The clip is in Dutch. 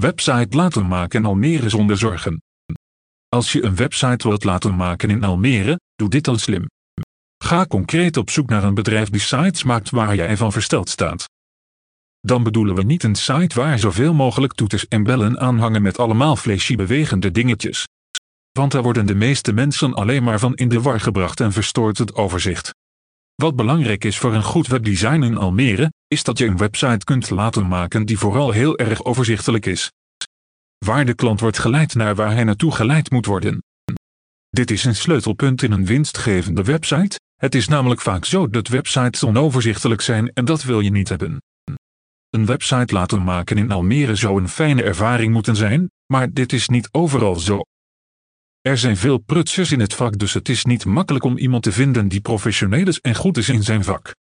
Website laten maken in Almere zonder zorgen. Als je een website wilt laten maken in Almere, doe dit al slim. Ga concreet op zoek naar een bedrijf die sites maakt waar jij van versteld staat. Dan bedoelen we niet een site waar zoveel mogelijk toeters en bellen aan hangen met allemaal flashy bewegende dingetjes. Want daar worden de meeste mensen alleen maar van in de war gebracht en verstoort het overzicht. Wat belangrijk is voor een goed webdesign in Almere, is dat je een website kunt laten maken die vooral heel erg overzichtelijk is. Waar de klant wordt geleid naar waar hij naartoe geleid moet worden. Dit is een sleutelpunt in een winstgevende website, het is namelijk vaak zo dat websites onoverzichtelijk zijn en dat wil je niet hebben. Een website laten maken in Almere zou een fijne ervaring moeten zijn, maar dit is niet overal zo. Er zijn veel prutsers in het vak dus het is niet makkelijk om iemand te vinden die professioneel is en goed is in zijn vak.